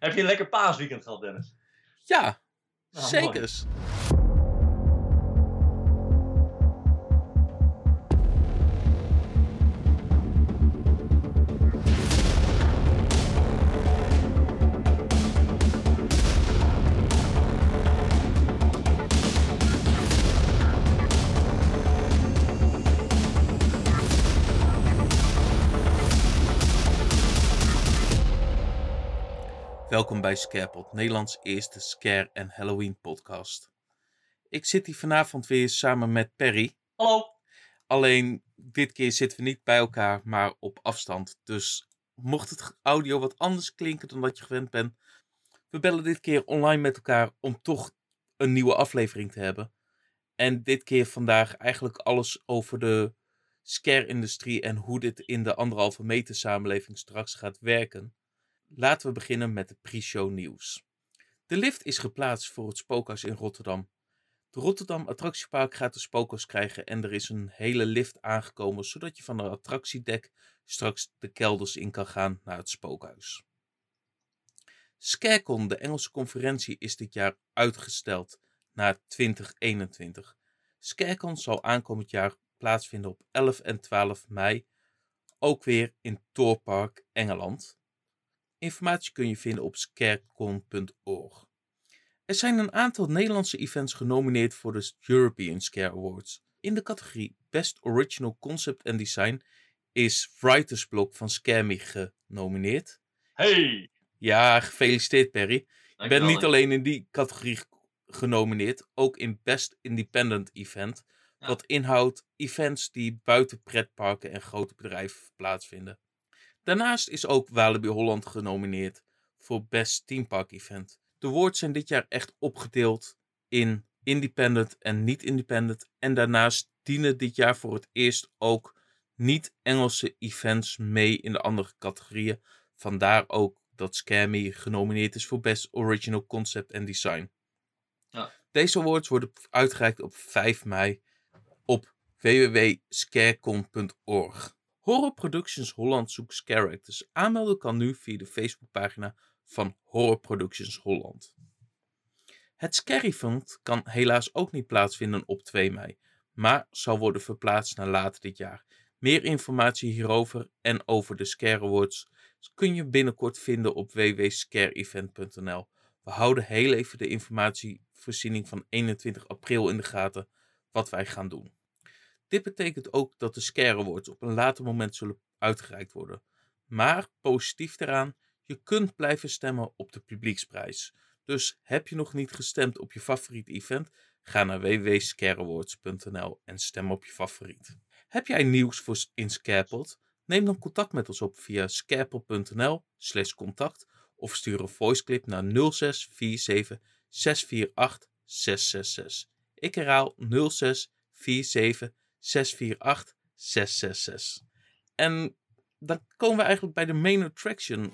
Heb je een lekker paasweekend gehad, Dennis? Ja, Nou, zeker. Welkom bij Scarepot, Nederlands eerste scare- en Halloween podcast. Ik zit hier vanavond weer samen met Perry. Hallo. Alleen dit keer zitten we niet bij elkaar, maar op afstand. Dus mocht het audio wat anders klinken dan dat je gewend bent, we bellen dit keer online met elkaar om toch een nieuwe aflevering te hebben. En dit keer vandaag eigenlijk alles over de scare-industrie en hoe dit in de anderhalve meter samenleving straks gaat werken. Laten we beginnen met de pre-show nieuws. De lift is geplaatst voor het spookhuis in Rotterdam. De Rotterdam Attractiepark gaat de spookhuis krijgen en er is een hele lift aangekomen zodat je van de attractiedek straks de kelders in kan gaan naar het spookhuis. Scarecon, de Engelse conferentie, is dit jaar uitgesteld naar 2021. Scarecon zal aankomend jaar plaatsvinden op 11 en 12 mei, ook weer in Thorpark, Engeland. Informatie kun je vinden op scarecon.org. Er zijn een aantal Nederlandse events genomineerd voor de European Scare Awards. In de categorie Best Original Concept and Design is Writers Block van Scare Me genomineerd. Hey. Ja, gefeliciteerd Perry. Je bent niet alleen in die categorie genomineerd, ook in Best Independent Event. Ja. Wat inhoudt events die buiten pretparken en grote bedrijven plaatsvinden. Daarnaast is ook Walibi Holland genomineerd voor Best Theme Park Event. De awards zijn dit jaar echt opgedeeld in independent en niet-independent. En daarnaast dienen dit jaar voor het eerst ook niet-Engelse events mee in de andere categorieën. Vandaar ook dat Scare Me genomineerd is voor Best Original Concept and Design. Ja. Deze awards worden uitgereikt op 5 mei op www.scarecon.org. Horror Productions Holland zoekt scare actors. Aanmelden kan nu via de Facebookpagina van Horror Productions Holland. Het Scary Fund kan helaas ook niet plaatsvinden op 2 mei, maar zal worden verplaatst naar later dit jaar. Meer informatie hierover en over de Scare Awards kun je binnenkort vinden op www.scareevent.nl. We houden heel even de informatievoorziening van 21 april in de gaten wat wij gaan doen. Dit betekent ook dat de Scare Awards op een later moment zullen uitgereikt worden. Maar positief daaraan, je kunt blijven stemmen op de publieksprijs. Dus heb je nog niet gestemd op je favoriete event? Ga naar www.scareawards.nl en stem op je favoriet. Heb jij nieuws voor in? Neem dan contact met ons op via scarepot.nl slash contact of stuur een voiceclip naar 0647 648 666. Ik herhaal 0647 648 666. En dan komen we eigenlijk bij de main attraction.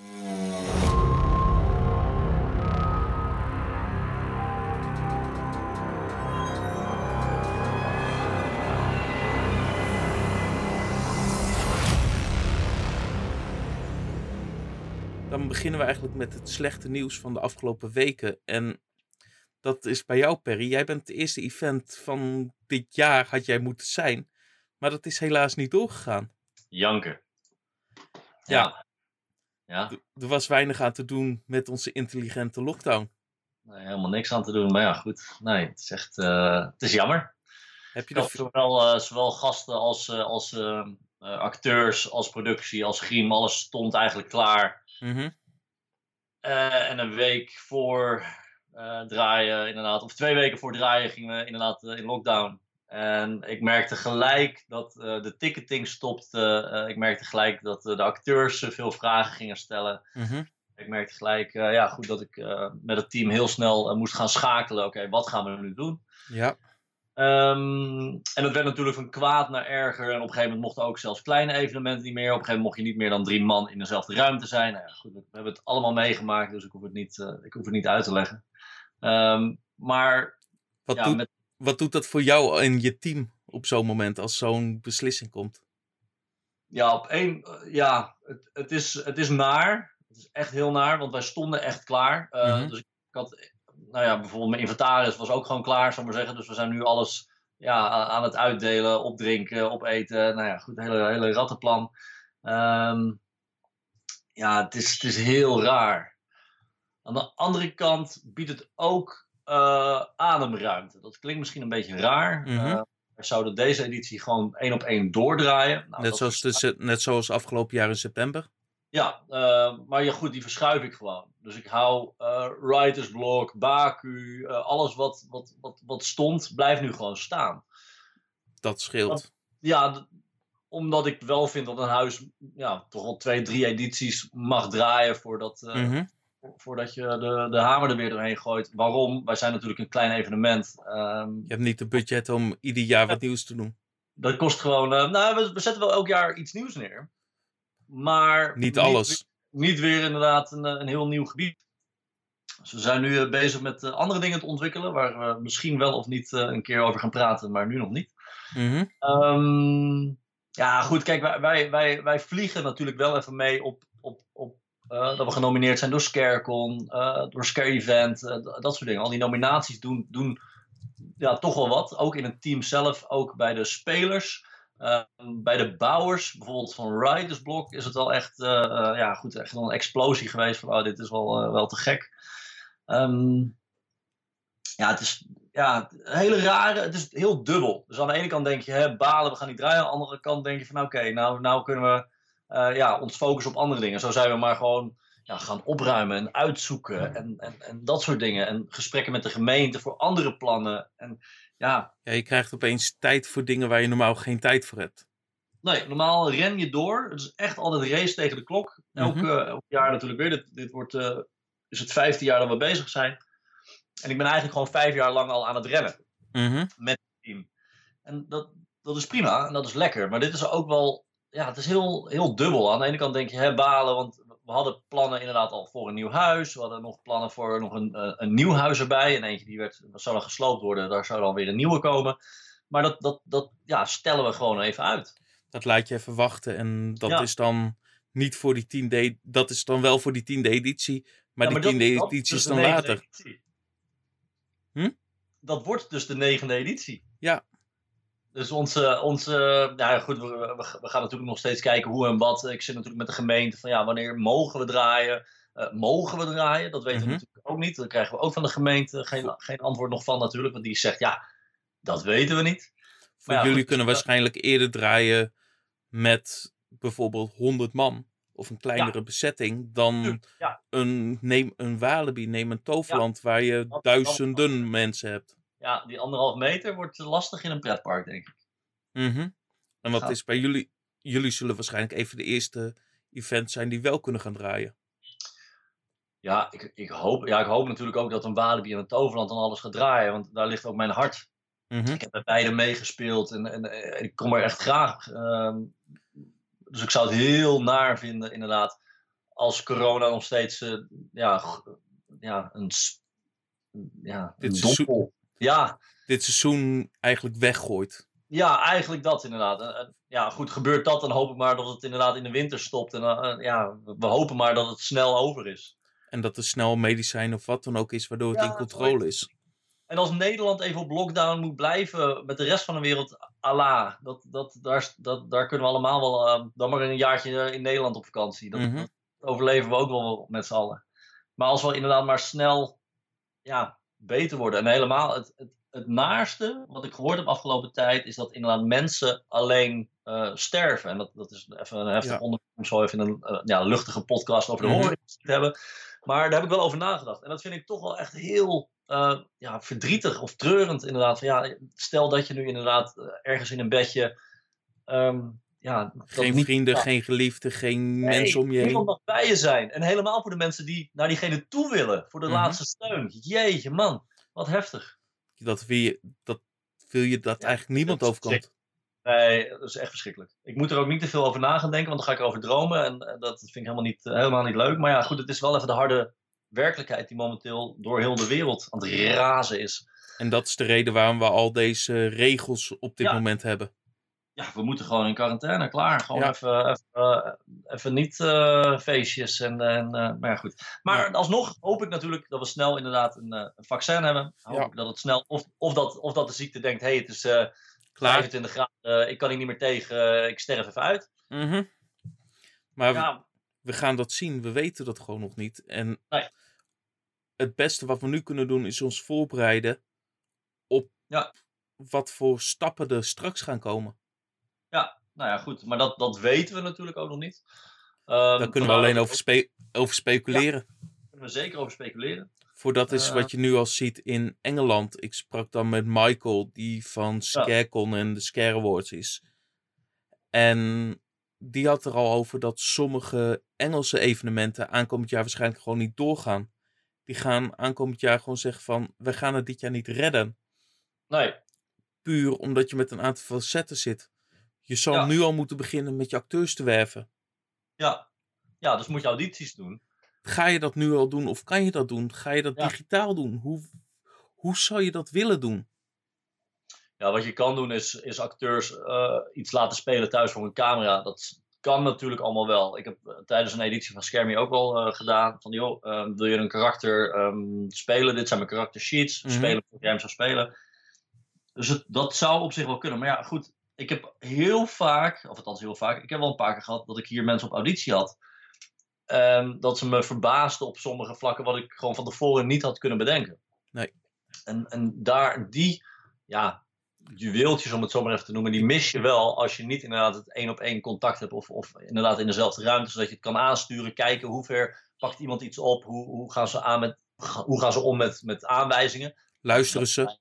Dan beginnen we eigenlijk met het slechte nieuws van de afgelopen weken. En dat is bij jou, Perry. Jij bent het eerste event van dit jaar, had jij moeten zijn. Maar dat is helaas niet doorgegaan. Janken. Ja. Ja. Er was weinig aan te doen met onze intelligente lockdown. Nee, helemaal niks aan te doen. Maar ja, goed. Nee, het is echt... eh, het is jammer. Heb je dat... zowel, eh, zowel gasten als, eh, als acteurs, als productie, als griem. Alles stond eigenlijk klaar. Eh, en een week voor eh, draaien, inderdaad, of twee weken voor draaien, gingen we inderdaad eh, in lockdown. En ik merkte gelijk dat eh, de ticketing stopte. Ik merkte gelijk dat de acteurs veel vragen gingen stellen. Mhm. Ik merkte gelijk, ja, goed dat ik met het team heel snel moest gaan schakelen. Oké, wat gaan we nu doen? Ja. Ehm, en het werd natuurlijk van kwaad naar erger. En op een gegeven moment mochten ook zelfs kleine evenementen niet meer. Op een gegeven moment mocht je niet meer dan drie man in dezelfde ruimte zijn. Nou ja, goed, we hebben het allemaal meegemaakt, dus ik hoef het niet, ik hoef het niet uit te leggen. Ehm, maar Wat, ja, doet, met, wat doet dat voor jou en je team op zo'n moment als zo'n beslissing komt? ja, op één, eh, ja, het, het, is, het is naar. Het is echt heel naar, want wij stonden echt klaar. Uh, Mhm. Dus ik had, nou ja, bijvoorbeeld mijn inventaris was ook gewoon klaar, zal ik maar zeggen. Dus we zijn nu alles ja, aan het uitdelen, opdrinken, opeten. Nou ja, goed, hele, hele rattenplan. Ehm, ja, het is, het is heel raar. Aan de andere kant biedt het ook eh, ademruimte. Dat klinkt misschien een beetje raar. Mhm. Eh, we zouden deze editie gewoon één op één doordraaien. Nou, net, zoals de, net zoals afgelopen jaar in september. ja, eh, maar ja, goed, die verschuif ik gewoon. Dus ik hou eh Writers Block, Baku, alles wat, wat, wat, wat stond, blijft nu gewoon staan. Dat scheelt. Ja, omdat ik wel vind dat een huis ja, toch wel twee, drie edities mag draaien voordat, Mhm. Vo- voordat je de, de hamer er weer doorheen gooit. Waarom? Wij zijn natuurlijk een klein evenement. Ehm, Je hebt niet de budget om ieder jaar wat nieuws te doen. dat kost gewoon. eh, nou, we, we zetten wel elk jaar iets nieuws neer. Maar Niet alles. niet weer inderdaad een, een heel nieuw gebied. Dus we zijn nu eh, bezig met eh, andere dingen te ontwikkelen, waar we misschien wel of niet een keer over gaan praten, maar nu nog niet. Mhm. Ehm, ja, goed, kijk, wij, wij, wij, wij vliegen natuurlijk wel even mee op, op, op eh, dat we genomineerd zijn door Scarecon, eh, door Scare Event, eh, dat soort dingen. Al die nominaties doen, doen ja, toch wel wat. Ook in het team zelf, ook bij de spelers. Eh, bij de bouwers, bijvoorbeeld van Riders Block, is het wel echt, ja, goed, echt een explosie geweest van, oh, dit is wel, wel te gek. Ehm, ja, het is ja, hele rare, het is heel dubbel. Dus aan de ene kant denk je, hè, balen, we gaan niet draaien. Aan de andere kant denk je van, oké, nou, nou kunnen we eh, ja, ons focussen op andere dingen. Zo zijn we maar gewoon ja, gaan opruimen en uitzoeken en, en, en dat soort dingen. En gesprekken met de gemeente voor andere plannen. En ja, Ja, je krijgt opeens tijd voor dingen waar je normaal geen tijd voor hebt. Nee, normaal ren je door. Het is echt altijd race tegen de klok. Elk, Mhm. eh, elk jaar natuurlijk weer. Dit, dit wordt, eh, is het vijfde jaar dat we bezig zijn. En ik ben eigenlijk gewoon vijf jaar lang al aan het rennen Mhm. met het team. En dat, dat is prima en dat is lekker. Maar dit is ook wel, ja, het is heel, heel dubbel. Aan de ene kant denk je, hè, balen, want we hadden plannen inderdaad al voor een nieuw huis. We hadden nog plannen voor nog een, eh, een nieuw huis erbij. En eentje die werd, dat zou dan gesloopt worden, daar zou dan weer een nieuwe komen. Maar dat, dat, dat ja, stellen we gewoon even uit. Dat laat je even wachten. En dat Ja. is dan niet voor die tiende... Dat is dan wel voor die tiende editie. Maar Ja, die dat- tiende dat editie dus is de dan later. Hm? Dat wordt dus de negende editie. Ja. Dus onze, onze ja goed, we, we, we gaan natuurlijk nog steeds kijken hoe en wat. Ik zit natuurlijk met de gemeente van ja, wanneer mogen we draaien? Eh, mogen we draaien? Dat weten Mhm. we natuurlijk ook niet. Dan krijgen we ook van de gemeente geen, geen antwoord nog van natuurlijk. Want die zegt ja, dat weten we niet. Voor ja, jullie goed, kunnen waarschijnlijk eerder draaien met bijvoorbeeld 100 man. Of een kleinere bezetting dan ja. een, neem een Walibi, neem een Toverland waar je duizenden mensen hebt. Ja, die anderhalf meter wordt lastig in een pretpark, denk ik. Mhm. En wat is bij jullie? Jullie zullen waarschijnlijk even de eerste events zijn die wel kunnen gaan draaien. Ja, ik, ik, hoop, ja, ik hoop natuurlijk ook dat een Walibi en een Toverland dan alles gaat draaien. Want daar ligt ook mijn hart. Mhm. Ik heb bij beide meegespeeld en, en, eh, ik kom er echt graag. ehm, dus ik zou het heel naar vinden, inderdaad, als corona nog steeds eh, ja, ja, een, ja, Dit een dompel. Ja, Dit seizoen eigenlijk weggooit. ja, eigenlijk dat inderdaad. En, en, ja, goed, gebeurt dat, dan hoop ik maar dat het inderdaad in de winter stopt. En eh, eh, ja, we, hopen maar dat het snel over is. En dat er snel medicijn of wat dan ook is, waardoor het Ja, in controle is. En als Nederland even op lockdown moet blijven met de rest van de wereld, Allah, dat, dat, daar, dat, daar kunnen we allemaal wel, eh, dan maar een jaartje in Nederland op vakantie. Dat, Mhm. dat overleven we ook wel met z'n allen. Maar als we inderdaad maar snel ja, beter worden. En helemaal het, het, het naarste wat ik gehoord heb afgelopen tijd, is dat inderdaad mensen alleen eh, sterven. En dat, dat is even een heftig Ja. onderwerp om zo even een eh, ja, luchtige podcast over de Mhm. horror te hebben. Maar daar heb ik wel over nagedacht. En dat vind ik toch wel echt heel eh, ja, verdrietig of treurend inderdaad. Van, ja, stel dat je nu inderdaad ergens in een bedje... ehm, ja, Geen niet- vrienden, ja, geen geliefden, geen nee, mensen om je Niemand heen. mag bij je zijn. En helemaal voor de mensen die naar diegene toe willen. Voor de Mhm. laatste steun. Jeetje man, wat heftig. Dat wil je, dat, wil je dat Ja, eigenlijk niemand overkomt. Nee, dat is echt verschrikkelijk. Ik moet er ook niet te veel over na gaan denken, want dan ga ik erover dromen. En dat vind ik helemaal niet, eh, helemaal niet leuk. Maar ja, goed, het is wel even de harde werkelijkheid die momenteel door heel de wereld aan het razen is. En dat is de reden waarom we al deze regels op dit Ja. moment hebben. Ja, we moeten gewoon in quarantaine, klaar. Gewoon Ja. even, even, eh, even niet eh, feestjes. En, en, eh, maar ja, goed. Maar Ja. alsnog hoop ik natuurlijk dat we snel inderdaad een, een vaccin hebben. Hoop ik dat het snel, of, of, dat, of dat de ziekte denkt, hé, hey, het is Klaar. 25 graden, ik kan hier niet meer tegen, ik sterf even uit. Mhm. Maar we- gaan dat zien. We weten dat gewoon nog niet. En Nee. het beste wat we nu kunnen doen is ons voorbereiden op Ja. wat voor stappen er straks gaan komen. Nou ja, goed. Maar dat, dat weten we natuurlijk ook nog niet. Ehm, Daar kunnen we alleen over, spe- over speculeren. Daar kunnen we zeker over speculeren. Voor dat is Eh. wat je nu al ziet in Engeland. Ik sprak dan met Michael, die van Scarecon en de Scare Awards is. En die had er al over dat sommige Engelse evenementen aankomend jaar waarschijnlijk gewoon niet doorgaan. Die gaan aankomend jaar gewoon zeggen van, we gaan het dit jaar niet redden. Nee, Puur omdat je met een aantal facetten zit. Je zal Ja. nu al moeten beginnen met je acteurs te werven. ja. Ja, dus moet je audities doen. Ga je dat nu al doen of kan je dat doen? Ga je dat Ja. digitaal doen? Hoe, hoe zou je dat willen doen? Ja, wat je kan doen is, is acteurs eh, iets laten spelen thuis voor een camera. Dat kan natuurlijk allemaal wel. Ik heb eh, tijdens een editie van Scarmy ook wel eh, gedaan. Van joh, ehm, wil je een karakter ehm, spelen? Dit zijn mijn karakter sheets. Mhm. Spelen hoe jij hem zou spelen. Dus het, dat zou op zich wel kunnen. Maar ja, goed. Ik heb heel vaak, of althans heel vaak, ik heb wel een paar keer gehad dat ik hier mensen op auditie had. Ehm, dat ze me verbaasden op sommige vlakken wat ik gewoon van tevoren niet had kunnen bedenken. Nee. En, en daar, die, ja, juweeltjes om het zo maar even te noemen, die mis je wel als je niet inderdaad het één op één contact hebt of, of inderdaad in dezelfde ruimte, zodat je het kan aansturen, kijken hoe ver pakt iemand iets op, hoe, hoe gaan ze, aan met, hoe gaan ze om met, met aanwijzingen. Luisteren ze?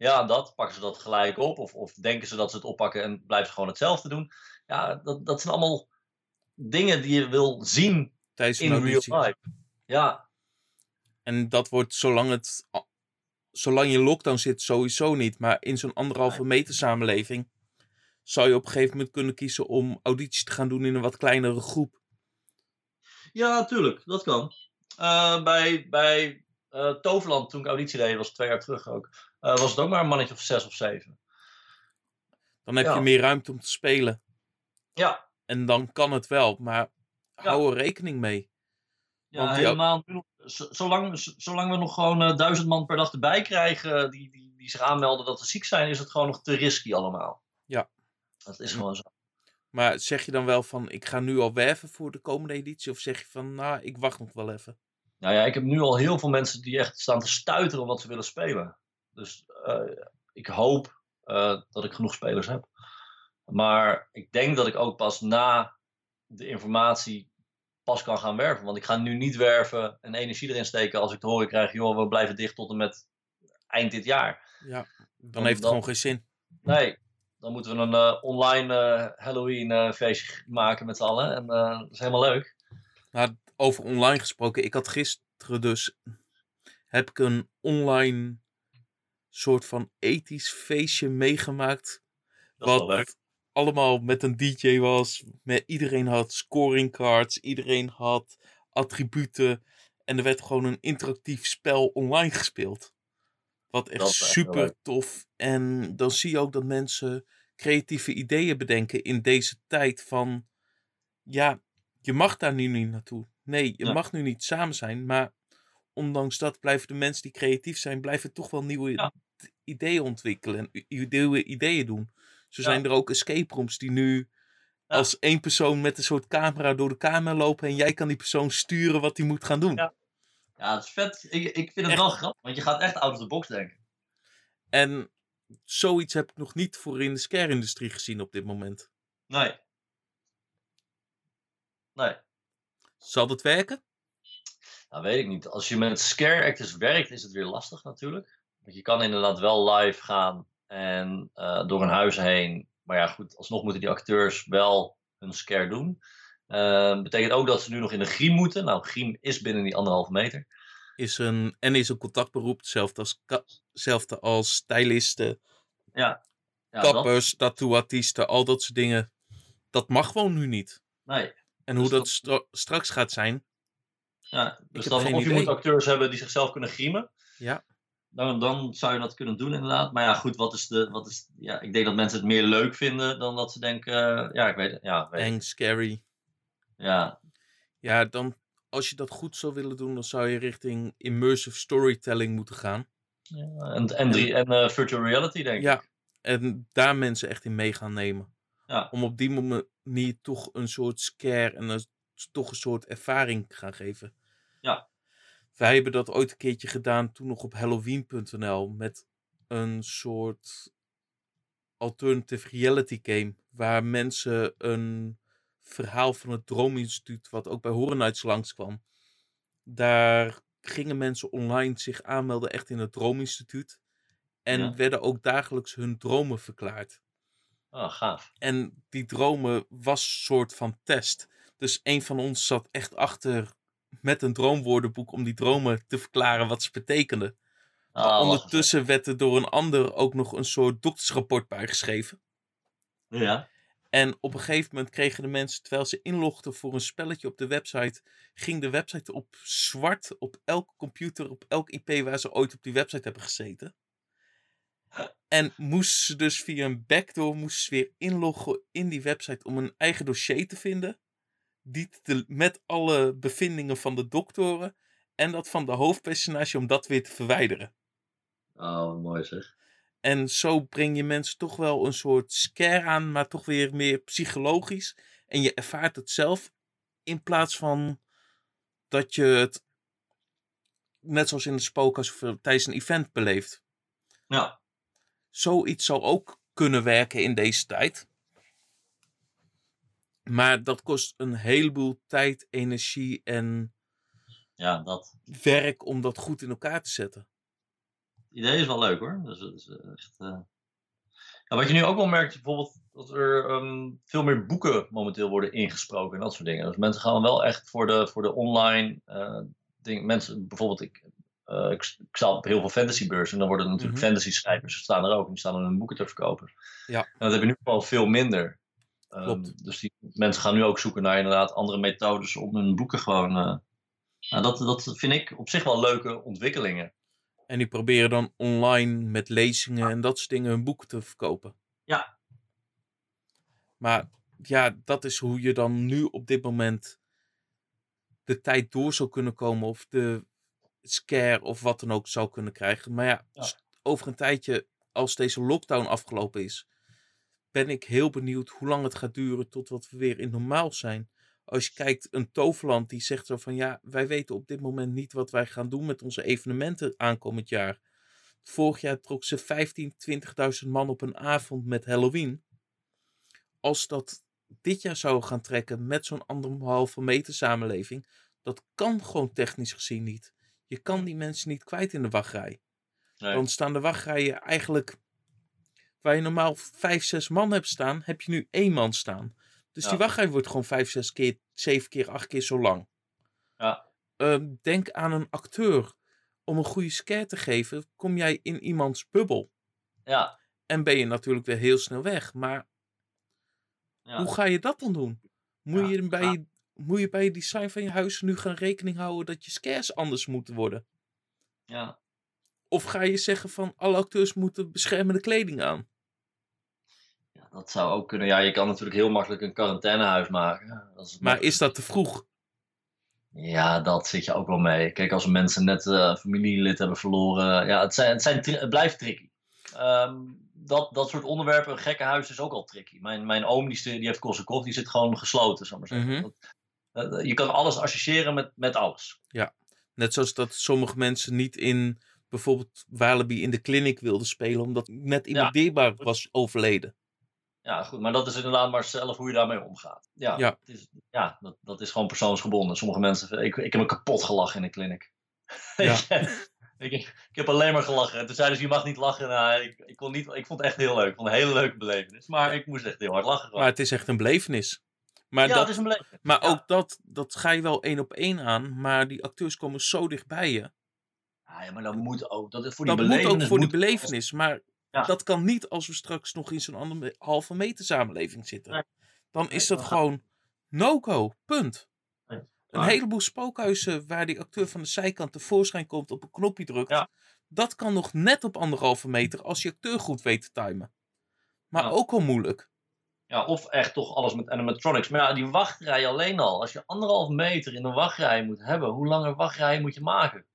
Ja, dat. Pakken ze dat gelijk op? Of, of denken ze dat ze het oppakken en blijven ze gewoon hetzelfde doen? Ja, dat, dat zijn allemaal dingen die je wil zien tijdens een in real life. Ja, En dat wordt zolang het. Zolang je in lockdown zit, sowieso niet. Maar in zo'n anderhalve meter samenleving. zou je op een gegeven moment kunnen kiezen om audities te gaan doen in een wat kleinere groep. ja natuurlijk. Dat kan. Eh, bij bij eh, Toverland, toen ik auditie deed, was twee jaar terug ook, eh, was het ook maar een mannetje of zes of zeven. Dan heb Ja. je meer ruimte om te spelen. Ja, En dan kan het wel. Maar hou er rekening mee. ja Want helemaal. Zolang, zolang we nog gewoon eh, duizend man per dag erbij krijgen die, die, die zich aanmelden dat ze ziek zijn, is het gewoon nog te risky allemaal. Ja. Dat is gewoon zo. Maar zeg je dan wel van: ik ga nu al werven voor de komende editie? Of zeg je van: nou, ik wacht nog wel even? Nou ja, ik heb nu al heel veel mensen die echt staan te stuiteren wat ze willen spelen. Dus eh, ik hoop eh, dat ik genoeg spelers heb. Maar ik denk dat ik ook pas na de informatie pas kan gaan werven. Want ik ga nu niet werven en energie erin steken als ik te horen krijg, joh, we blijven dicht tot en met eind dit jaar. Ja, dan Dan- heeft het dan- gewoon geen zin. Nee, dan moeten we een eh, online Halloween eh, feestje maken met z'n allen. En dat is helemaal leuk. Nou, over online gesproken. Ik had gisteren dus. Heb ik een online soort van ethisch feestje meegemaakt. Wat allemaal met een DJ was. Met, iedereen had scoring cards. Iedereen had attributen. En er werd gewoon een interactief spel online gespeeld. Wat echt Dat super tof. En dan zie je ook dat mensen creatieve ideeën bedenken in deze tijd van... Ja, je mag daar nu niet naartoe. Nee, je Ja. mag nu niet samen zijn. Maar ondanks dat blijven de mensen die creatief zijn... blijven toch wel nieuwe Ja. ideeën ontwikkelen. En nieuwe ideeën doen. Zo zijn er ook escape rooms die nu... Als één persoon met een soort camera door de kamer lopen en jij kan die persoon sturen wat hij moet gaan doen. Ja. Ja, het is vet. Ik, ik vind het Echt. wel grappig, want je gaat echt out of the box denken. En zoiets heb ik nog niet voor in de scare-industrie gezien op dit moment. Nee. Nee. Zal dat werken? Nou, weet ik niet. Als je met scare actors werkt, is het weer lastig natuurlijk. Want je kan inderdaad wel live gaan en eh, door een huis heen. Maar ja, goed, alsnog moeten die acteurs wel hun scare doen. Eh, betekent ook dat ze nu nog in de griem moeten. Nou, griem is binnen die anderhalve meter. Is een, en is een contactberoep, hetzelfde als, hetzelfde als stylisten, Ja, ja kappers, tattooartiesten, al dat soort dingen. Dat mag gewoon nu niet. nee. En hoe Dus dat stra- straks gaat zijn, Ja, dus dan, of je moet acteurs hebben die zichzelf kunnen griemen. Ja. dan, dan zou je dat kunnen doen inderdaad. Maar ja, goed, wat is de. Wat is, ja, ik denk dat mensen het meer leuk vinden dan dat ze denken. eh, ja, ik weet het. Ja, ik weet het. Eng, scary. Ja, Ja, dan als je dat goed zou willen doen, dan zou je richting immersive storytelling moeten gaan. ja, en, en, drie, en eh, virtual reality, denk ik. Ja, en daar mensen echt in mee gaan nemen. Ja. Om op die manier toch een soort scare en een, toch een soort ervaring te gaan geven. Ja. Wij hebben dat ooit een keertje gedaan toen nog op Halloween.nl met een soort alternative reality game. Waar mensen een verhaal van het Droominstituut, wat ook bij Horror Nights langskwam. Daar gingen mensen online zich aanmelden echt in het Droominstituut. En Ja. werden ook dagelijks hun dromen verklaard. Oh, gaaf. En die dromen was een soort van test. Dus een van ons zat echt achter met een droomwoordenboek om die dromen te verklaren wat ze betekenden. Ah, Maar ondertussen werd er door een ander ook nog een soort doktersrapport bijgeschreven. Ja. En op een gegeven moment kregen de mensen, terwijl ze inlogden voor een spelletje op de website, ging de website op zwart op elke computer, op elk IP waar ze ooit op die website hebben gezeten. En moesten ze dus via een backdoor moesten ze weer inloggen in die website om een eigen dossier te vinden. Die te- met alle bevindingen van de doktoren en dat van de hoofdpersonage om dat weer te verwijderen. Oh, wat mooi zeg. En zo breng je mensen toch wel een soort scare aan, maar toch weer meer psychologisch. En je ervaart het zelf in plaats van dat je het net zoals in de spookhuis of tijdens een event beleeft. Ja. Zoiets zou ook kunnen werken in deze tijd. Maar dat kost een heleboel tijd, energie en Ja, dat. werk om dat goed in elkaar te zetten. Het idee is wel leuk hoor. Dus, eh, echt, eh, ja, wat je nu ook wel merkt, is bijvoorbeeld dat er ehm, veel meer boeken momenteel worden ingesproken en dat soort dingen. Dus mensen gaan wel echt voor de, voor de online eh dingen. Mensen, bijvoorbeeld, ik, ik, ik sta op heel veel fantasybeurzen en dan worden er natuurlijk Mhm. fantasy schrijvers staan er ook en die staan er hun boeken te verkopen. Ja. En dat heb je nu wel veel minder. Ehm, Klopt. dus die mensen gaan nu ook zoeken naar inderdaad andere methodes om hun boeken gewoon. eh, nou, dat, dat vind ik op zich wel leuke ontwikkelingen. En die proberen dan online met lezingen en dat soort dingen hun boeken te verkopen. Ja. Maar ja, dat is hoe je dan nu op dit moment de tijd door zou kunnen komen of de scare of wat dan ook zou kunnen krijgen. Maar ja, over een tijdje, als deze lockdown afgelopen is, ben ik heel benieuwd hoe lang het gaat duren tot wat we weer in normaal zijn. Als je kijkt, een toverland die zegt zo van ja, wij weten op dit moment niet wat wij gaan doen met onze evenementen aankomend jaar. Vorig jaar trok ze 15, 20.000 man op een avond met Halloween. Als dat dit jaar zou gaan trekken met zo'n anderhalve meter samenleving, dat kan gewoon technisch gezien niet. Je kan die mensen niet kwijt in de wachtrij. Nee. Dan staan de wachtrijen eigenlijk, waar je normaal 5, 6 man hebt staan, heb je nu één man staan. Dus die wachtrij wordt gewoon 5, 6 keer, 7 keer, 8 keer zo lang. Ja. Ehm, denk aan een acteur. Om een goede scare te geven, kom jij in iemands bubbel. Ja, En ben je natuurlijk weer heel snel weg. Maar ja. hoe ga je dat dan doen? Moet, je bij je, moet je bij je design van je huis nu gaan rekening houden dat je scares anders moeten worden? ja. Of ga je zeggen van alle acteurs moeten beschermende kleding aan? Ja, dat zou ook kunnen. Ja, je kan natuurlijk heel makkelijk een quarantainehuis maken. Ja, Maar makkelijk. is dat te vroeg? Ja, dat zit je ook wel mee. Kijk, als mensen net een familielid hebben verloren. Ja, het, zijn, het, zijn, het blijft tricky. Ehm, dat, dat soort onderwerpen, een gekkenhuis is ook al tricky. Mijn, mijn oom, die, die heeft Korsakoff, die zit gewoon gesloten, zal maar zeggen. Mhm. Dat- eh, je kan alles associëren met, met alles. Net zoals dat sommige mensen niet in bijvoorbeeld Walibi in de clinic wilden spelen, omdat net iemand Ja. dierbaar was overleden. Ja, goed, maar dat is inderdaad maar zelf hoe je daarmee omgaat. Ja, Ja. Het is, ja dat, dat is gewoon persoonsgebonden. Sommige mensen, ik, ik heb me kapot gelachen in de clinic. Ja. ik, ik heb alleen maar gelachen. En toen zeiden ze, je mag niet lachen. Nou, ik, ik, kon niet, ik vond het echt heel leuk. Ik vond het een hele leuke belevenis. Maar ik moest echt heel hard lachen. gewoon. Maar het is echt een belevenis. Maar, ja, dat, is een belevenis. maar ook dat, dat ga je wel één op één aan, maar die acteurs komen zo dichtbij je. Ja, ja, maar dat moet ook. Dat is voor die Dat moet ook voor die belevenis, maar Ja. dat kan niet als we straks nog in zo'n andere halve meter samenleving zitten. Nee. Dan is dat gewoon no-go, punt. Nee, Een heleboel spookhuizen waar die acteur van de zijkant tevoorschijn komt, op een knopje drukt. Ja. Dat kan nog net op anderhalve meter als je acteur goed weet te timen. Maar Ja. ook al moeilijk. Ja, of echt toch alles met animatronics. Maar ja, die wachtrij alleen al. Als je anderhalf meter in een wachtrij moet hebben, hoe lange wachtrij moet je maken?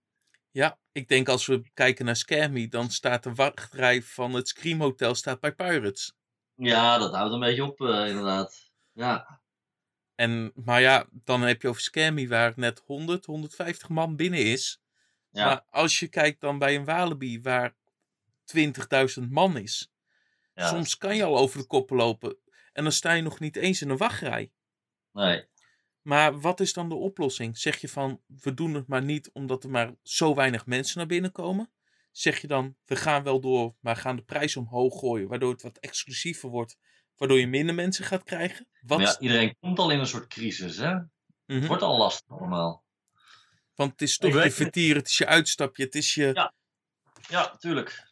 Ja, ik denk als we kijken naar Scammy, dan staat de wachtrij van het Scream Hotel staat bij Pirates. Ja, dat houdt een beetje op, eh, inderdaad. Ja. En, maar ja, dan heb je over Scammy waar net 100, 150 man binnen is. Ja. Maar als je kijkt dan bij een Walibi waar 20.000 man is. ja. Soms kan je al over de koppen lopen. En dan sta je nog niet eens in een wachtrij. Nee. Maar wat is dan de oplossing? Zeg je van, we doen het maar niet omdat er maar zo weinig mensen naar binnen komen? Zeg je dan, we gaan wel door, maar gaan de prijs omhoog gooien, waardoor het wat exclusiever wordt, waardoor je minder mensen gaat krijgen? Wat? Ja, iedereen komt al in een soort crisis, hè? Het Mhm. wordt al lastig allemaal. Want het is toch je vertier, het is je uitstapje, het is je... Ja. Ja, tuurlijk.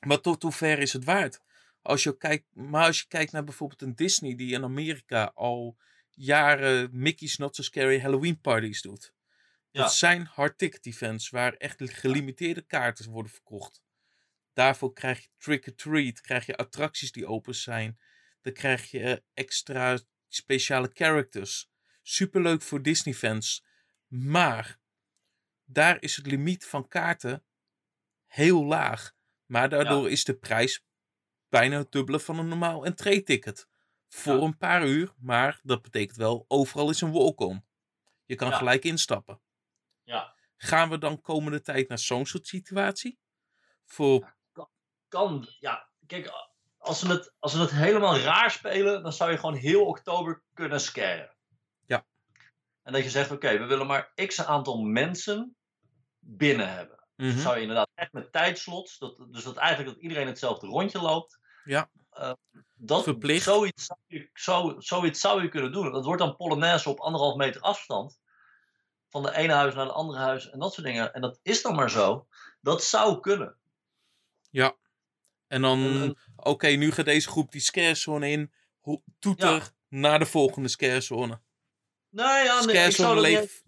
Maar tot hoe ver is het waard? Als je kijkt, maar als je kijkt naar bijvoorbeeld een Disney die in Amerika al jaren Mickey's Not So Scary Halloween parties doet. Ja. Dat zijn hard ticket events waar echt gelimiteerde kaarten worden verkocht. Daarvoor krijg je trick or treat, krijg je attracties die open zijn. Dan krijg je eh, extra speciale characters. Superleuk voor Disney fans. Maar daar is het limiet van kaarten heel laag. Maar daardoor is de prijs bijna het dubbele van een normaal entree-ticket. Voor Ja. een paar uur, maar dat betekent wel overal is een walk-on. Je kan Ja. gelijk instappen. Ja. Gaan we dan komende tijd naar zo'n soort situatie? Voor, Kan, ja. Kijk, als ze, het, als ze het helemaal raar spelen, dan zou je gewoon heel oktober kunnen scaren. Ja. En dat je zegt, oké, we willen maar x aantal mensen binnen hebben. Mhm. zou je inderdaad echt met tijdslots, dat, dus dat eigenlijk dat iedereen hetzelfde rondje loopt. Ja. Eh, dat, Verplicht. Zoiets zou, je, zo, zoiets zou je kunnen doen. Dat wordt dan Polonaise op anderhalf meter afstand. Van de ene huis naar het andere huis en dat soort dingen. En dat is dan maar zo. Dat zou kunnen. ja. En dan, oké, nu gaat deze groep die scarezone in. Toeter naar de volgende scarezone. Nou ja, nee, ik zou dat niet-.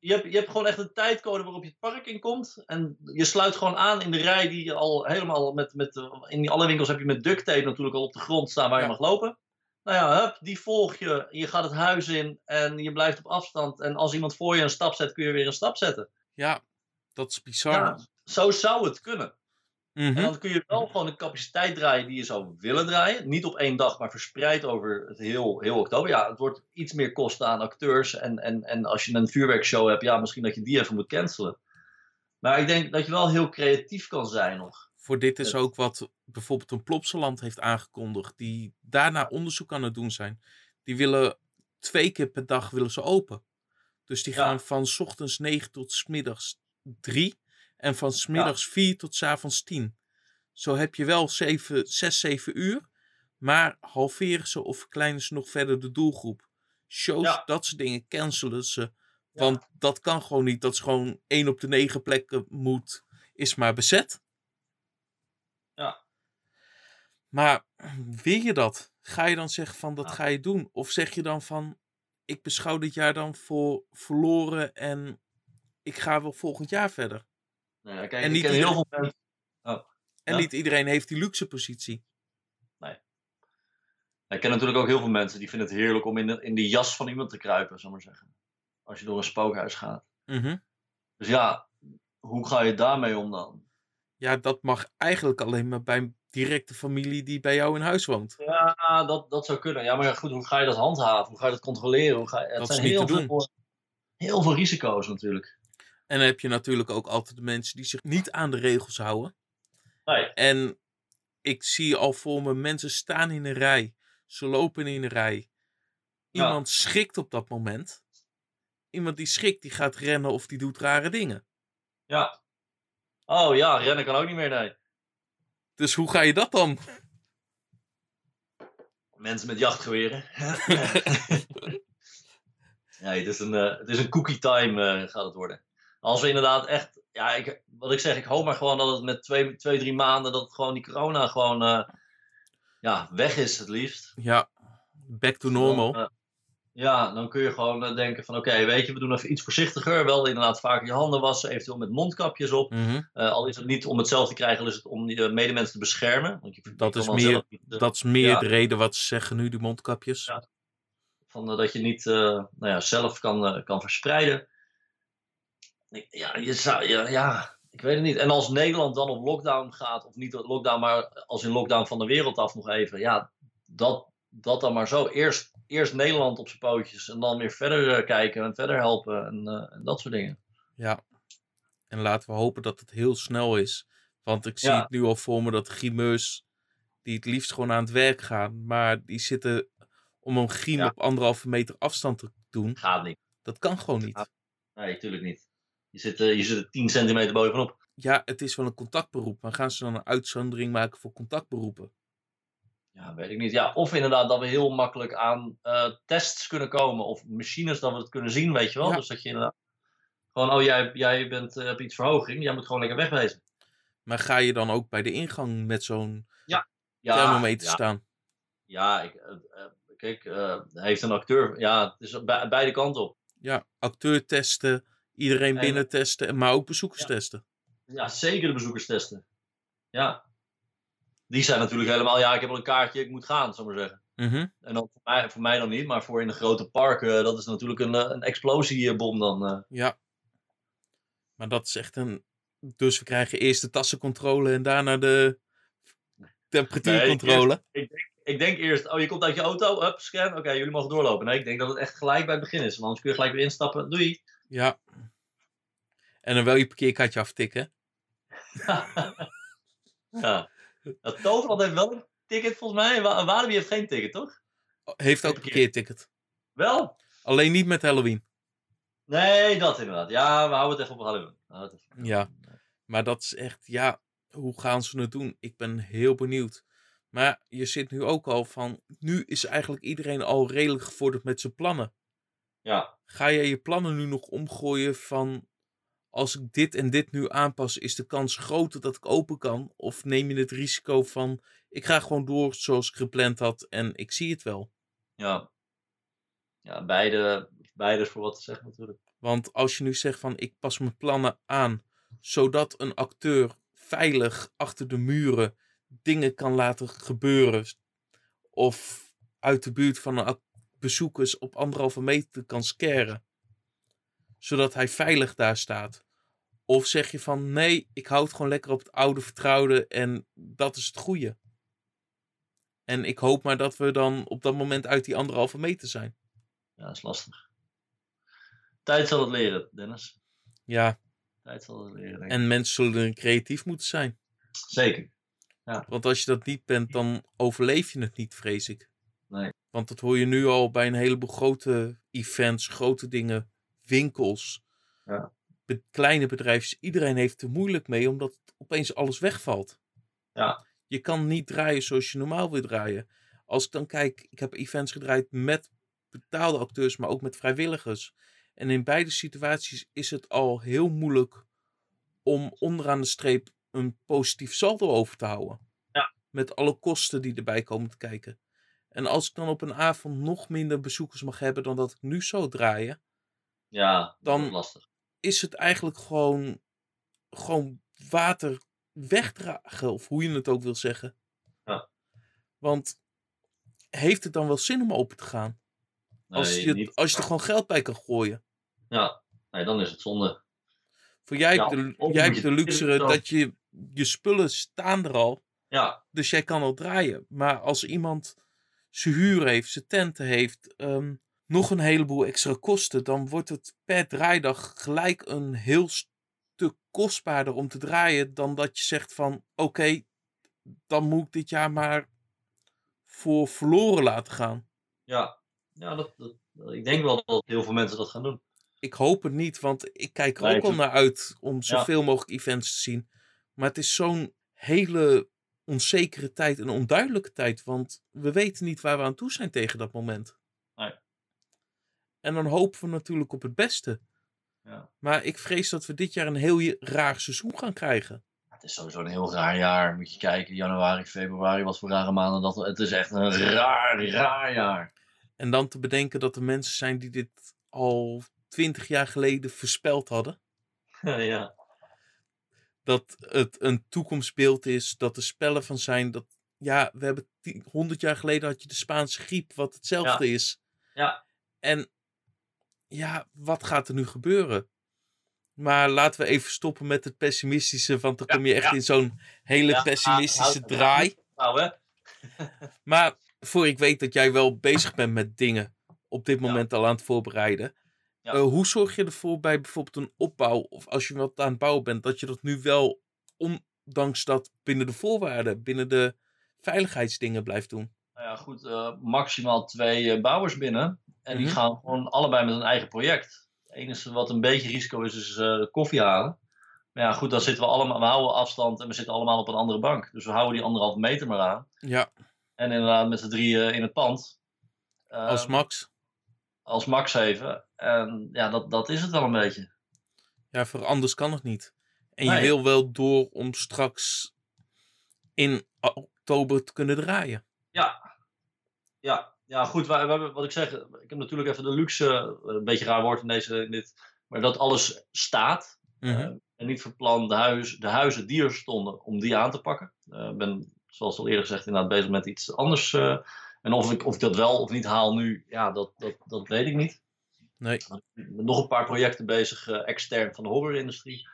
Je, hebt, je hebt gewoon echt een tijdcode waarop je het park in komt. En je sluit gewoon aan in de rij die je al helemaal met. met in alle winkels heb je met duct tape natuurlijk al op de grond staan waar Ja. je mag lopen. Nou ja, hup, die volg je. Je gaat het huis in en je blijft op afstand. En als iemand voor je een stap zet, kun je weer een stap zetten. Ja, dat is bizar. Ja, zo zou het kunnen. Mhm. En dan kun je wel gewoon de capaciteit draaien die je zou willen draaien. Niet op één dag, maar verspreid over het heel, heel oktober. Ja, het wordt iets meer kosten aan acteurs. En, en, en als je een vuurwerkshow hebt, ja, misschien dat je die even moet cancelen. Maar ik denk dat je wel heel creatief kan zijn nog. Voor dit is ook wat bijvoorbeeld een Plopsaland heeft aangekondigd. Die daarna onderzoek aan het doen zijn. Die willen twee keer per dag willen ze open. Dus die Ja. gaan van 's ochtends 9 tot 's middags 3. En van 's middags 4 tot 's avonds 10. Zo heb je wel 7, 6, 7 uur. Maar halveren ze of verkleinen ze nog verder de doelgroep. Shows, Ja. dat soort dingen cancelen ze. Want dat kan gewoon niet. Dat is gewoon 1 op de 9 plekken moet, is maar bezet. Ja. Maar wil je dat? Ga je dan zeggen van dat Ja. ga je doen? Of zeg je dan van ik beschouw dit jaar dan voor verloren en ik ga wel volgend jaar verder? Nou kijk, En niet ken heel iedereen- veel mensen. En Ja. niet iedereen heeft die luxe positie. Ik ken natuurlijk ook heel veel mensen die vinden het heerlijk om in de, in de jas van iemand te kruipen, zal ik maar zeggen. Als je door een spookhuis gaat. Mhm. Dus ja, hoe ga je daarmee om dan? Ja, dat mag eigenlijk alleen maar bij een directe familie die bij jou in huis woont. Ja, dat, dat zou kunnen. Ja, maar ja, goed, hoe ga je dat handhaven? Hoe ga je dat controleren? Hoe ga je, het Dat zijn is niet heel te doen. veel, heel veel risico's natuurlijk. En dan heb je natuurlijk ook altijd de mensen die zich niet aan de regels houden. Nee. En ik zie al voor me mensen staan in een rij. Ze lopen in een rij. Ja. Iemand schrikt op dat moment. Iemand die schrikt, die gaat rennen of die doet rare dingen. Ja. Oh ja, rennen kan ook niet meer, nee. Dus hoe ga je dat dan? Mensen met jachtgeweren. nee, het is een, eh, het is een cookie time eh, gaat het worden. Als we inderdaad echt, ja, ik, wat ik zeg, ik hoop maar gewoon dat het met twee, twee drie maanden, dat gewoon die corona gewoon, eh, ja, weg is het liefst. Ja, back to normal. Dan, eh, Ja, dan kun je gewoon eh, denken van oké, weet je, we doen even iets voorzichtiger. Wel inderdaad vaker je handen wassen, eventueel met mondkapjes op. Mhm. Al is het niet om het zelf te krijgen, is het om je medemensen te beschermen. Want je, Dat is meer- zelf Dat is meer ja. de reden wat ze zeggen nu, die mondkapjes. Ja. van, dat je niet nou ja, zelf kan, kan verspreiden. Ja, je zou, ja, ja, ik weet het niet. En als Nederland dan op lockdown gaat, of niet op lockdown, maar als in lockdown van de wereld af nog even. Ja, dat, dat dan maar zo. Eerst, eerst Nederland op zijn pootjes en dan weer verder eh, kijken en verder helpen en, eh, en dat soort dingen. Ja. En laten we hopen dat het heel snel is. Want ik zie Ja. het nu al voor me dat grimeurs die het liefst gewoon aan het werk gaan, maar die zitten om een griem Ja. op anderhalve meter afstand te doen. Gaat niet. Dat kan gewoon niet. Nee, tuurlijk niet. Je zit, eh, je zit er 10 centimeter bovenop. Ja, het is wel een contactberoep, maar gaan ze dan een uitzondering maken voor contactberoepen? Ja, weet ik niet. Ja, of inderdaad dat we heel makkelijk aan eh, tests kunnen komen. Of machines dat we het kunnen zien, weet je wel. Ja. Dus dat je inderdaad... Gewoon, oh, jij, jij bent, eh, hebt iets verhoging. Jij moet gewoon lekker wegwezen. Maar ga je dan ook bij de ingang met zo'n Ja, thermometer ja, staan? ja ik, eh, kijk, heeft een acteur. Ja, het is be- beide kanten op. Ja, acteur testen, iedereen En- binnen testen, maar ook bezoekers Ja. testen. Ja, zeker de bezoekers testen. Ja. Die zijn natuurlijk helemaal, ja, ik heb al een kaartje, ik moet gaan, zou ik maar zeggen. Mhm. En dan voor mij, voor mij dan niet, maar voor in de grote parken, dat is natuurlijk een, eh, een explosiebom dan. eh. Ja. Maar dat is echt een. Dus we krijgen eerst de tassencontrole en daarna de temperatuurcontrole. Ik denk, ik denk eerst, oh je komt uit je auto, up, scan, oké, jullie mogen doorlopen. Nee, ik denk dat het echt gelijk bij het begin is, want anders kun je gelijk weer instappen. Doei. Ja. En dan wel je parkeerkaartje aftikken. ja. Dat Toverland heeft wel een ticket volgens mij, Wa- Walibi heeft geen ticket, toch? Heeft ook een Parkeer- parkeerticket. Wel? Alleen niet met Halloween. Nee, dat inderdaad. Ja, we houden het even op Halloween. Even- Ja. Maar dat is echt, ja, hoe gaan ze het doen? Ik ben heel benieuwd. Maar je zit nu ook al van, nu is eigenlijk iedereen al redelijk gevorderd met zijn plannen. Ja, Ga jij je plannen nu nog omgooien van, als ik dit en dit nu aanpas, is de kans groter dat ik open kan? Of neem je het risico van, ik ga gewoon door zoals ik gepland had en ik zie het wel? ja. Ja, beide, beide is voor wat te zeggen natuurlijk. Want als je nu zegt van ik pas mijn plannen aan, zodat een acteur veilig achter de muren dingen kan laten gebeuren. Of uit de buurt van een bezoekers op anderhalve meter kan scaren. Zodat hij veilig daar staat. Of zeg je van nee, ik houd het gewoon lekker op het oude vertrouwde en dat is het goede. En ik hoop maar dat we dan op dat moment uit die anderhalve meter zijn. Ja, dat is lastig. Tijd zal het leren, Dennis. Ja, Tijd zal het leren, en mensen zullen creatief moeten zijn. Zeker. Want als je dat niet bent, dan overleef je het niet, vrees ik. Nee. Want dat hoor je nu al bij een heleboel grote events, grote dingen, winkels, Ja. be- kleine bedrijfjes. Iedereen heeft er moeilijk mee, omdat opeens alles wegvalt. Ja. Je kan niet draaien zoals je normaal wil draaien. Als ik dan kijk, ik heb events gedraaid met betaalde acteurs, maar ook met vrijwilligers. En in beide situaties is het al heel moeilijk om onderaan de streep een positief saldo over te houden. Ja. Met alle kosten die erbij komen te kijken. En als ik dan op een avond nog minder bezoekers mag hebben dan dat ik nu zou draaien, Ja, Dan- lastig. is het eigenlijk gewoon, gewoon water wegdragen, of hoe je het ook wil zeggen. Ja. Want heeft het dan wel zin om open te gaan? Als, je, niet. als je er gewoon geld bij kan gooien. Ja, nee, dan is het zonde. Voor jij Ja, hebt de, jij hebt de het luxe zelf- dat je, je spullen staan er al. Ja, Dus jij kan al draaien. Maar als iemand zijn huur heeft, zijn tenten heeft, ehm, nog een heleboel extra kosten, dan wordt het per draaidag gelijk een heel stuk kostbaarder om te draaien dan dat je zegt van oké, dan moet ik dit jaar maar voor verloren laten gaan. ja. ja dat, dat, ik denk wel dat heel veel mensen dat gaan doen. Ik hoop het niet, want ik kijk er Nee, ook al naar uit om zoveel mogelijk events te zien. Maar het is zo'n hele onzekere tijd en onduidelijke tijd, want we weten niet waar we aan toe zijn tegen dat moment. En dan hopen we natuurlijk op het beste. Ja. Maar ik vrees dat we dit jaar een heel raar seizoen gaan krijgen. Het is sowieso een heel raar jaar. Moet je kijken, januari, februari, wat voor rare maanden dat. Het is echt een raar, raar jaar. En dan te bedenken dat er mensen zijn die dit al twintig jaar geleden voorspeld hadden. ja. Dat het een toekomstbeeld is, dat er spellen van zijn. Dat, ja, we hebben 100 jaar geleden had je de Spaanse griep, wat hetzelfde is. Ja. En ja, wat gaat er nu gebeuren? Maar laten we even stoppen met het pessimistische, want dan Ja, kom je echt ja. in zo'n hele Ja, pessimistische draai. Nou, hè? Maar voor ik weet dat jij wel bezig bent met dingen op dit moment al aan het voorbereiden. Eh, hoe zorg je ervoor bij bijvoorbeeld een opbouw, of als je wat aan het bouwen bent, dat je dat nu wel, ondanks dat binnen de voorwaarden, binnen de veiligheidsdingen blijft doen? Nou ja, goed, eh, maximaal twee eh, bouwers binnen. En die Mhm. gaan gewoon allebei met een eigen project. Het enige wat een beetje risico is, is eh, koffie halen. Maar ja, goed, dan zitten we allemaal, we houden afstand en we zitten allemaal op een andere bank. Dus we houden die anderhalve meter maar aan. Ja, En inderdaad met z'n drieën in het pand. als Ehm, Max. als max even. En ja, dat, dat is het wel een beetje. Ja, voor anders kan het niet. En je wil wel door om straks in oktober te kunnen draaien. Ja, ja, ja goed. We hebben, wat ik zeg, ik heb natuurlijk even de luxe, eh, een beetje raar woord in, deze, in dit, maar dat alles staat. Mhm. Eh, en niet van plan de, huis, de huizen die er stonden, om die aan te pakken. Eh, Ik ben, zoals al eerder gezegd, inderdaad bezig met iets anders. en of ik, of ik dat wel of niet haal nu, ja, dat, dat, dat weet ik niet. Nee. Ik ben nog een paar projecten bezig, extern van de horrorindustrie.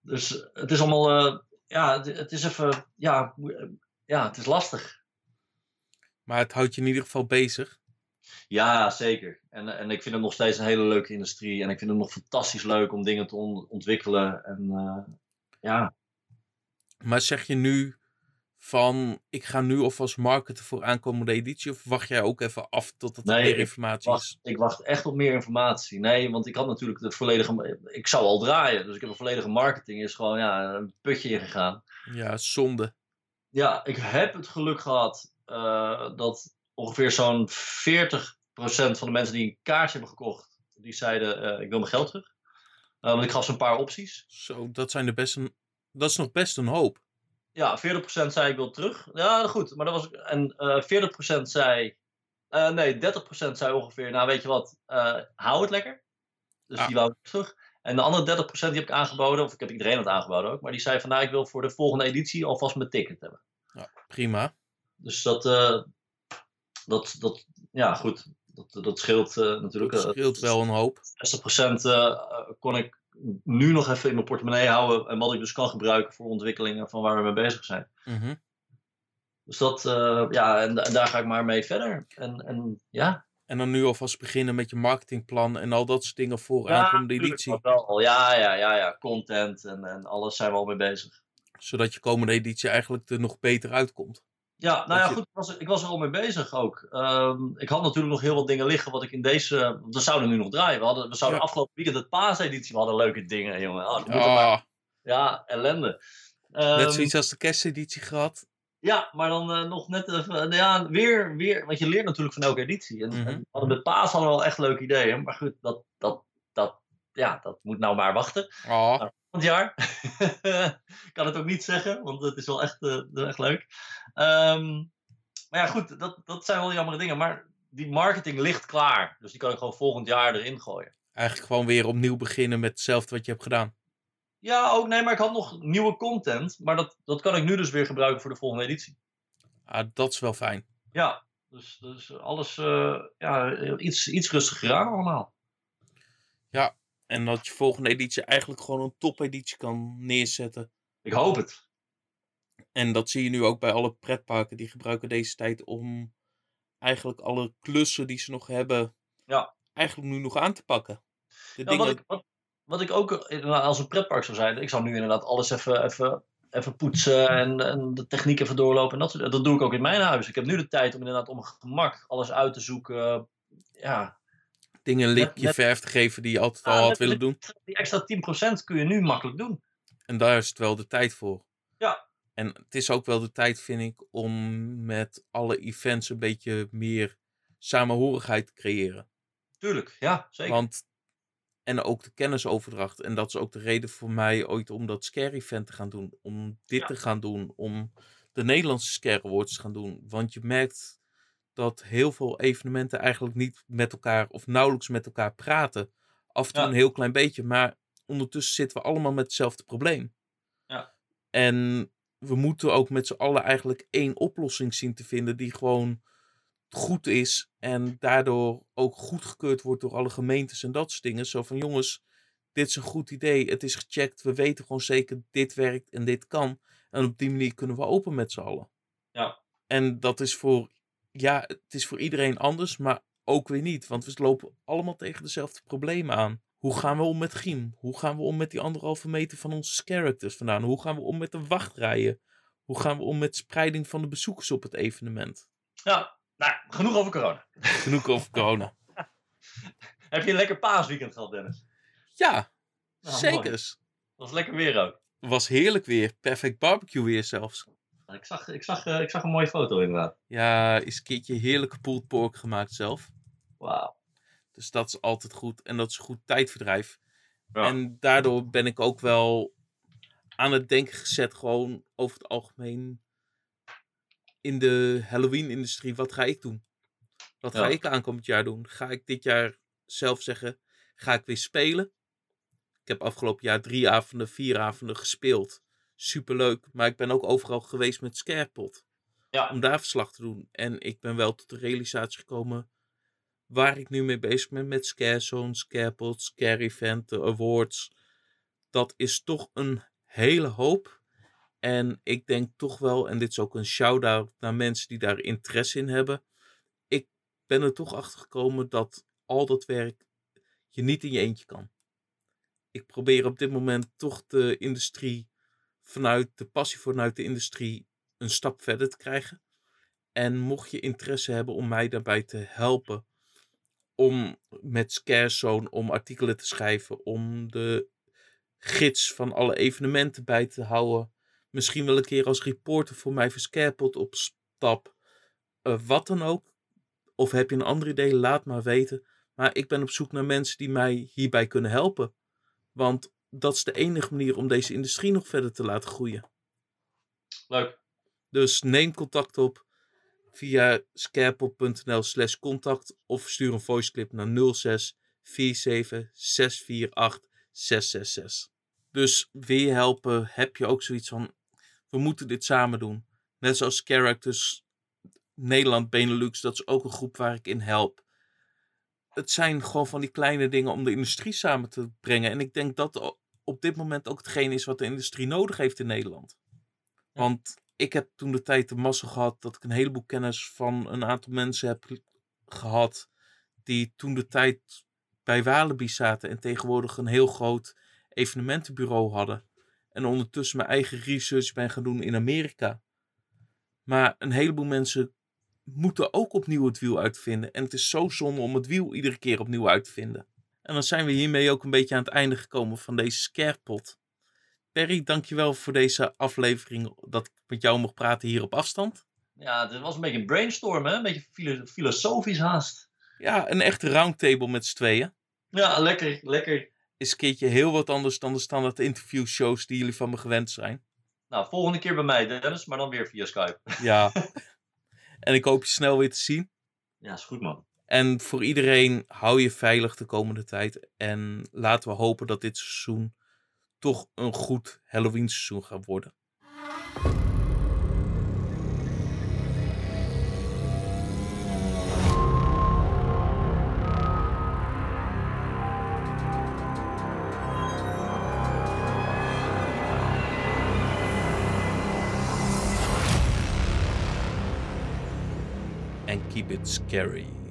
Dus het is allemaal, ja, het, het is even, ja, ja, het is lastig. Maar het houdt je in ieder geval bezig. Ja, zeker. En, en ik vind het nog steeds een hele leuke industrie. En ik vind het nog fantastisch leuk om dingen te on- ontwikkelen. En eh, ja, Maar zeg je nu van, ik ga nu alvast marketen voor aankomende editie? Of wacht jij ook even af totdat er Nee, meer ik informatie is? wacht, ik wacht echt op meer informatie. Nee, want ik had natuurlijk de volledige. Ik zou al draaien. Dus ik heb een volledige marketing. Is gewoon ja, een putje ingegaan. Ja, zonde. Ja, ik heb het geluk gehad eh, dat ongeveer zo'n 40% van de mensen die een kaartje hebben gekocht. Die zeiden: eh, Ik wil mijn geld terug. Eh, want ik gaf ze een paar opties. Zo, dat zijn er best een, dat is nog best een hoop. Ja, 40% zei ik wil terug. Ja, goed. Maar dat was, en eh 40% zei. nee, 30% zei ongeveer. Nou, weet je wat, hou het lekker. Dus die wou ik terug. En de andere 30% die heb ik aangeboden, of ik heb iedereen het aangeboden ook. Maar die zei van nou, ik wil voor de volgende editie alvast mijn ticket hebben. Prima. Dus dat, eh, dat, dat ja, goed. Dat, dat scheelt eh, natuurlijk. Dat eh, scheelt wel een hoop. 60% eh, kon ik nu nog even in mijn portemonnee houden. En wat ik dus kan gebruiken voor ontwikkelingen van waar we mee bezig zijn. Mhm. Dus dat, ja, en, en daar ga ik maar mee verder. En, en ja. En dan nu alvast beginnen met je marketingplan en al dat soort dingen voor ja, aankomende editie. wel. Ja, ja, ja, ja. Content en, en alles zijn we al mee bezig. Zodat je komende editie eigenlijk er nog beter uitkomt. Ja, nou ja, goed. Ik was, ik was er al mee bezig ook. Ehm, ik had natuurlijk nog heel wat dingen liggen wat ik in deze... We zouden nu nog draaien. We, hadden, we zouden Ja. afgelopen weekend het paaseditie. We hadden leuke dingen, jongen. Oh, maar- ja, ellende. net Ehm, zoiets als de kersteditie gehad. Ja, maar dan eh, nog net even, ja, weer, weer, want je leert natuurlijk van elke editie. En, Mhm. en hadden met Paas hadden we wel echt leuke ideeën, maar goed, dat, dat, dat, ja, dat moet nou maar wachten. Ah, Volgend jaar. Ik kan het ook niet zeggen, want het is wel echt, eh, echt leuk. Ehm, maar ja, goed, dat, dat zijn wel jammere dingen, maar die marketing ligt klaar. Dus die kan ik gewoon volgend jaar erin gooien. eigenlijk gewoon weer opnieuw beginnen met hetzelfde wat je hebt gedaan. Ja, ook nee, maar ik had nog nieuwe content, maar dat, dat kan ik nu dus weer gebruiken voor de volgende editie. Ah, dat is wel fijn. Ja, dus, dus alles eh, ja, iets, iets rustiger aan allemaal. En dat je volgende editie eigenlijk gewoon een topeditie kan neerzetten. Ik hoop het. En dat zie je nu ook bij alle pretparken. Die gebruiken deze tijd om eigenlijk alle klussen die ze nog hebben, Ja. eigenlijk nu nog aan te pakken. De Ja, dingen, wat, ik, wat, wat ik ook inderdaad als een pretpark zou zijn, ik zou nu inderdaad alles even, even, even poetsen en, en de techniek even doorlopen. En dat, soort- dat doe ik ook in mijn huis. Ik heb nu de tijd om inderdaad om gemak alles uit te zoeken. Ja, dingen een lipje net- verf te geven die je altijd al had net- willen doen. die extra 10% kun je nu makkelijk doen. En daar is het wel de tijd voor. Ja. En het is ook wel de tijd, vind ik, om met alle events een beetje meer samenhorigheid te creëren. Tuurlijk, ja, zeker. Want, en ook de kennisoverdracht. En dat is ook de reden voor mij ooit om dat Scare event te gaan doen. Om dit Ja. te gaan doen. Om de Nederlandse Scare Awards te gaan doen. Want je merkt dat heel veel evenementen eigenlijk niet met elkaar of nauwelijks met elkaar praten. Af en toe Ja. een heel klein beetje, maar ondertussen zitten we allemaal met hetzelfde probleem. Ja. En we moeten ook met z'n allen eigenlijk één oplossing zien te vinden die gewoon goed is en daardoor ook goedgekeurd wordt door alle gemeentes en dat soort dingen. Zo van jongens, dit is een goed idee, het is gecheckt, we weten gewoon zeker dit werkt en dit kan. En op die manier kunnen we open met z'n allen. Ja. En dat is voor, ja, het is voor iedereen anders, maar ook weer niet. Want we lopen allemaal tegen dezelfde problemen aan. Hoe gaan we om met Giem? Hoe gaan we om met die anderhalve meter van onze characters vandaan? Hoe gaan we om met de wachtrijen? Hoe gaan we om met spreiding van de bezoekers op het evenement? Ja, nou, genoeg over corona. Genoeg over corona. Heb je een lekker paasweekend gehad, Dennis? Ja, Nou, zeker. Was lekker weer ook. Was heerlijk weer. Perfect barbecue weer zelfs. Ik zag, ik, zag, eh, ik zag een mooie foto inderdaad. Ja, is een keertje heerlijke pulled pork gemaakt zelf. Wauw. Dus dat is altijd goed. En dat is goed tijdverdrijf. Ja. En daardoor ben ik ook wel aan het denken gezet, gewoon over het algemeen in de Halloween-industrie. Wat ga ik doen? Wat ga ik aankomend jaar doen? Ga ik dit jaar zelf zeggen, ga ik weer spelen? Ik heb afgelopen jaar drie avonden, vier avonden gespeeld. Superleuk. Maar ik ben ook overal geweest met Scarepot. Ja. Om daar verslag te doen. En ik ben wel tot de realisatie gekomen waar ik nu mee bezig ben met Scarezone, Scarepot, Scare Event, de awards. Dat is toch een hele hoop. En ik denk toch wel, en dit is ook een shout-out naar mensen die daar interesse in hebben. Ik ben er toch achter gekomen dat al dat werk je niet in je eentje kan. Ik probeer op dit moment toch de industrie vanuit de passie vanuit de industrie een stap verder te krijgen. En mocht je interesse hebben om mij daarbij te helpen om met Scarezone om artikelen te schrijven, om de gids van alle evenementen bij te houden, misschien wel een keer als reporter voor mij voor Scarepot op stap, eh, wat dan ook. Of heb je een ander idee, laat maar weten. Maar ik ben op zoek naar mensen die mij hierbij kunnen helpen. Want dat is de enige manier om deze industrie nog verder te laten groeien. Leuk. Dus neem contact op via scarepop.nl slash contact of stuur een voiceclip naar 06 47 648 666. Dus je helpen, heb je ook zoiets van, we moeten dit samen doen. Net zoals Characters Nederland Benelux, dat is ook een groep waar ik in help. Het zijn gewoon van die kleine dingen om de industrie samen te brengen. En ik denk dat op dit moment ook hetgeen is wat de industrie nodig heeft in Nederland. Want ik heb toen de tijd de massa gehad dat ik een heleboel kennis van een aantal mensen heb gehad. Die toen de tijd bij Walibi zaten en tegenwoordig een heel groot evenementenbureau hadden. En ondertussen mijn eigen research ben gaan doen in Amerika. Maar een heleboel mensen moeten ook opnieuw het wiel uitvinden. En het is zo zonde om het wiel iedere keer opnieuw uit te vinden. En dan zijn we hiermee ook een beetje aan het einde gekomen van deze scarepot. Perry, dankjewel voor deze aflevering dat ik met jou mocht praten hier op afstand. Ja, dit was een beetje een brainstorm, hè? Een beetje filo- filosofisch haast. Ja, een echte roundtable met z'n tweeën. Ja, lekker, lekker. Is een keertje heel wat anders dan de standaard interviewshows die jullie van me gewend zijn. Nou, volgende keer bij mij, Dennis, maar dan weer via Skype. Ja. en ik hoop je snel weer te zien. Ja, is goed, man. En voor iedereen, hou je veilig de komende tijd. En laten we hopen dat dit seizoen toch een goed Halloween seizoen gaat worden. And keep it scary.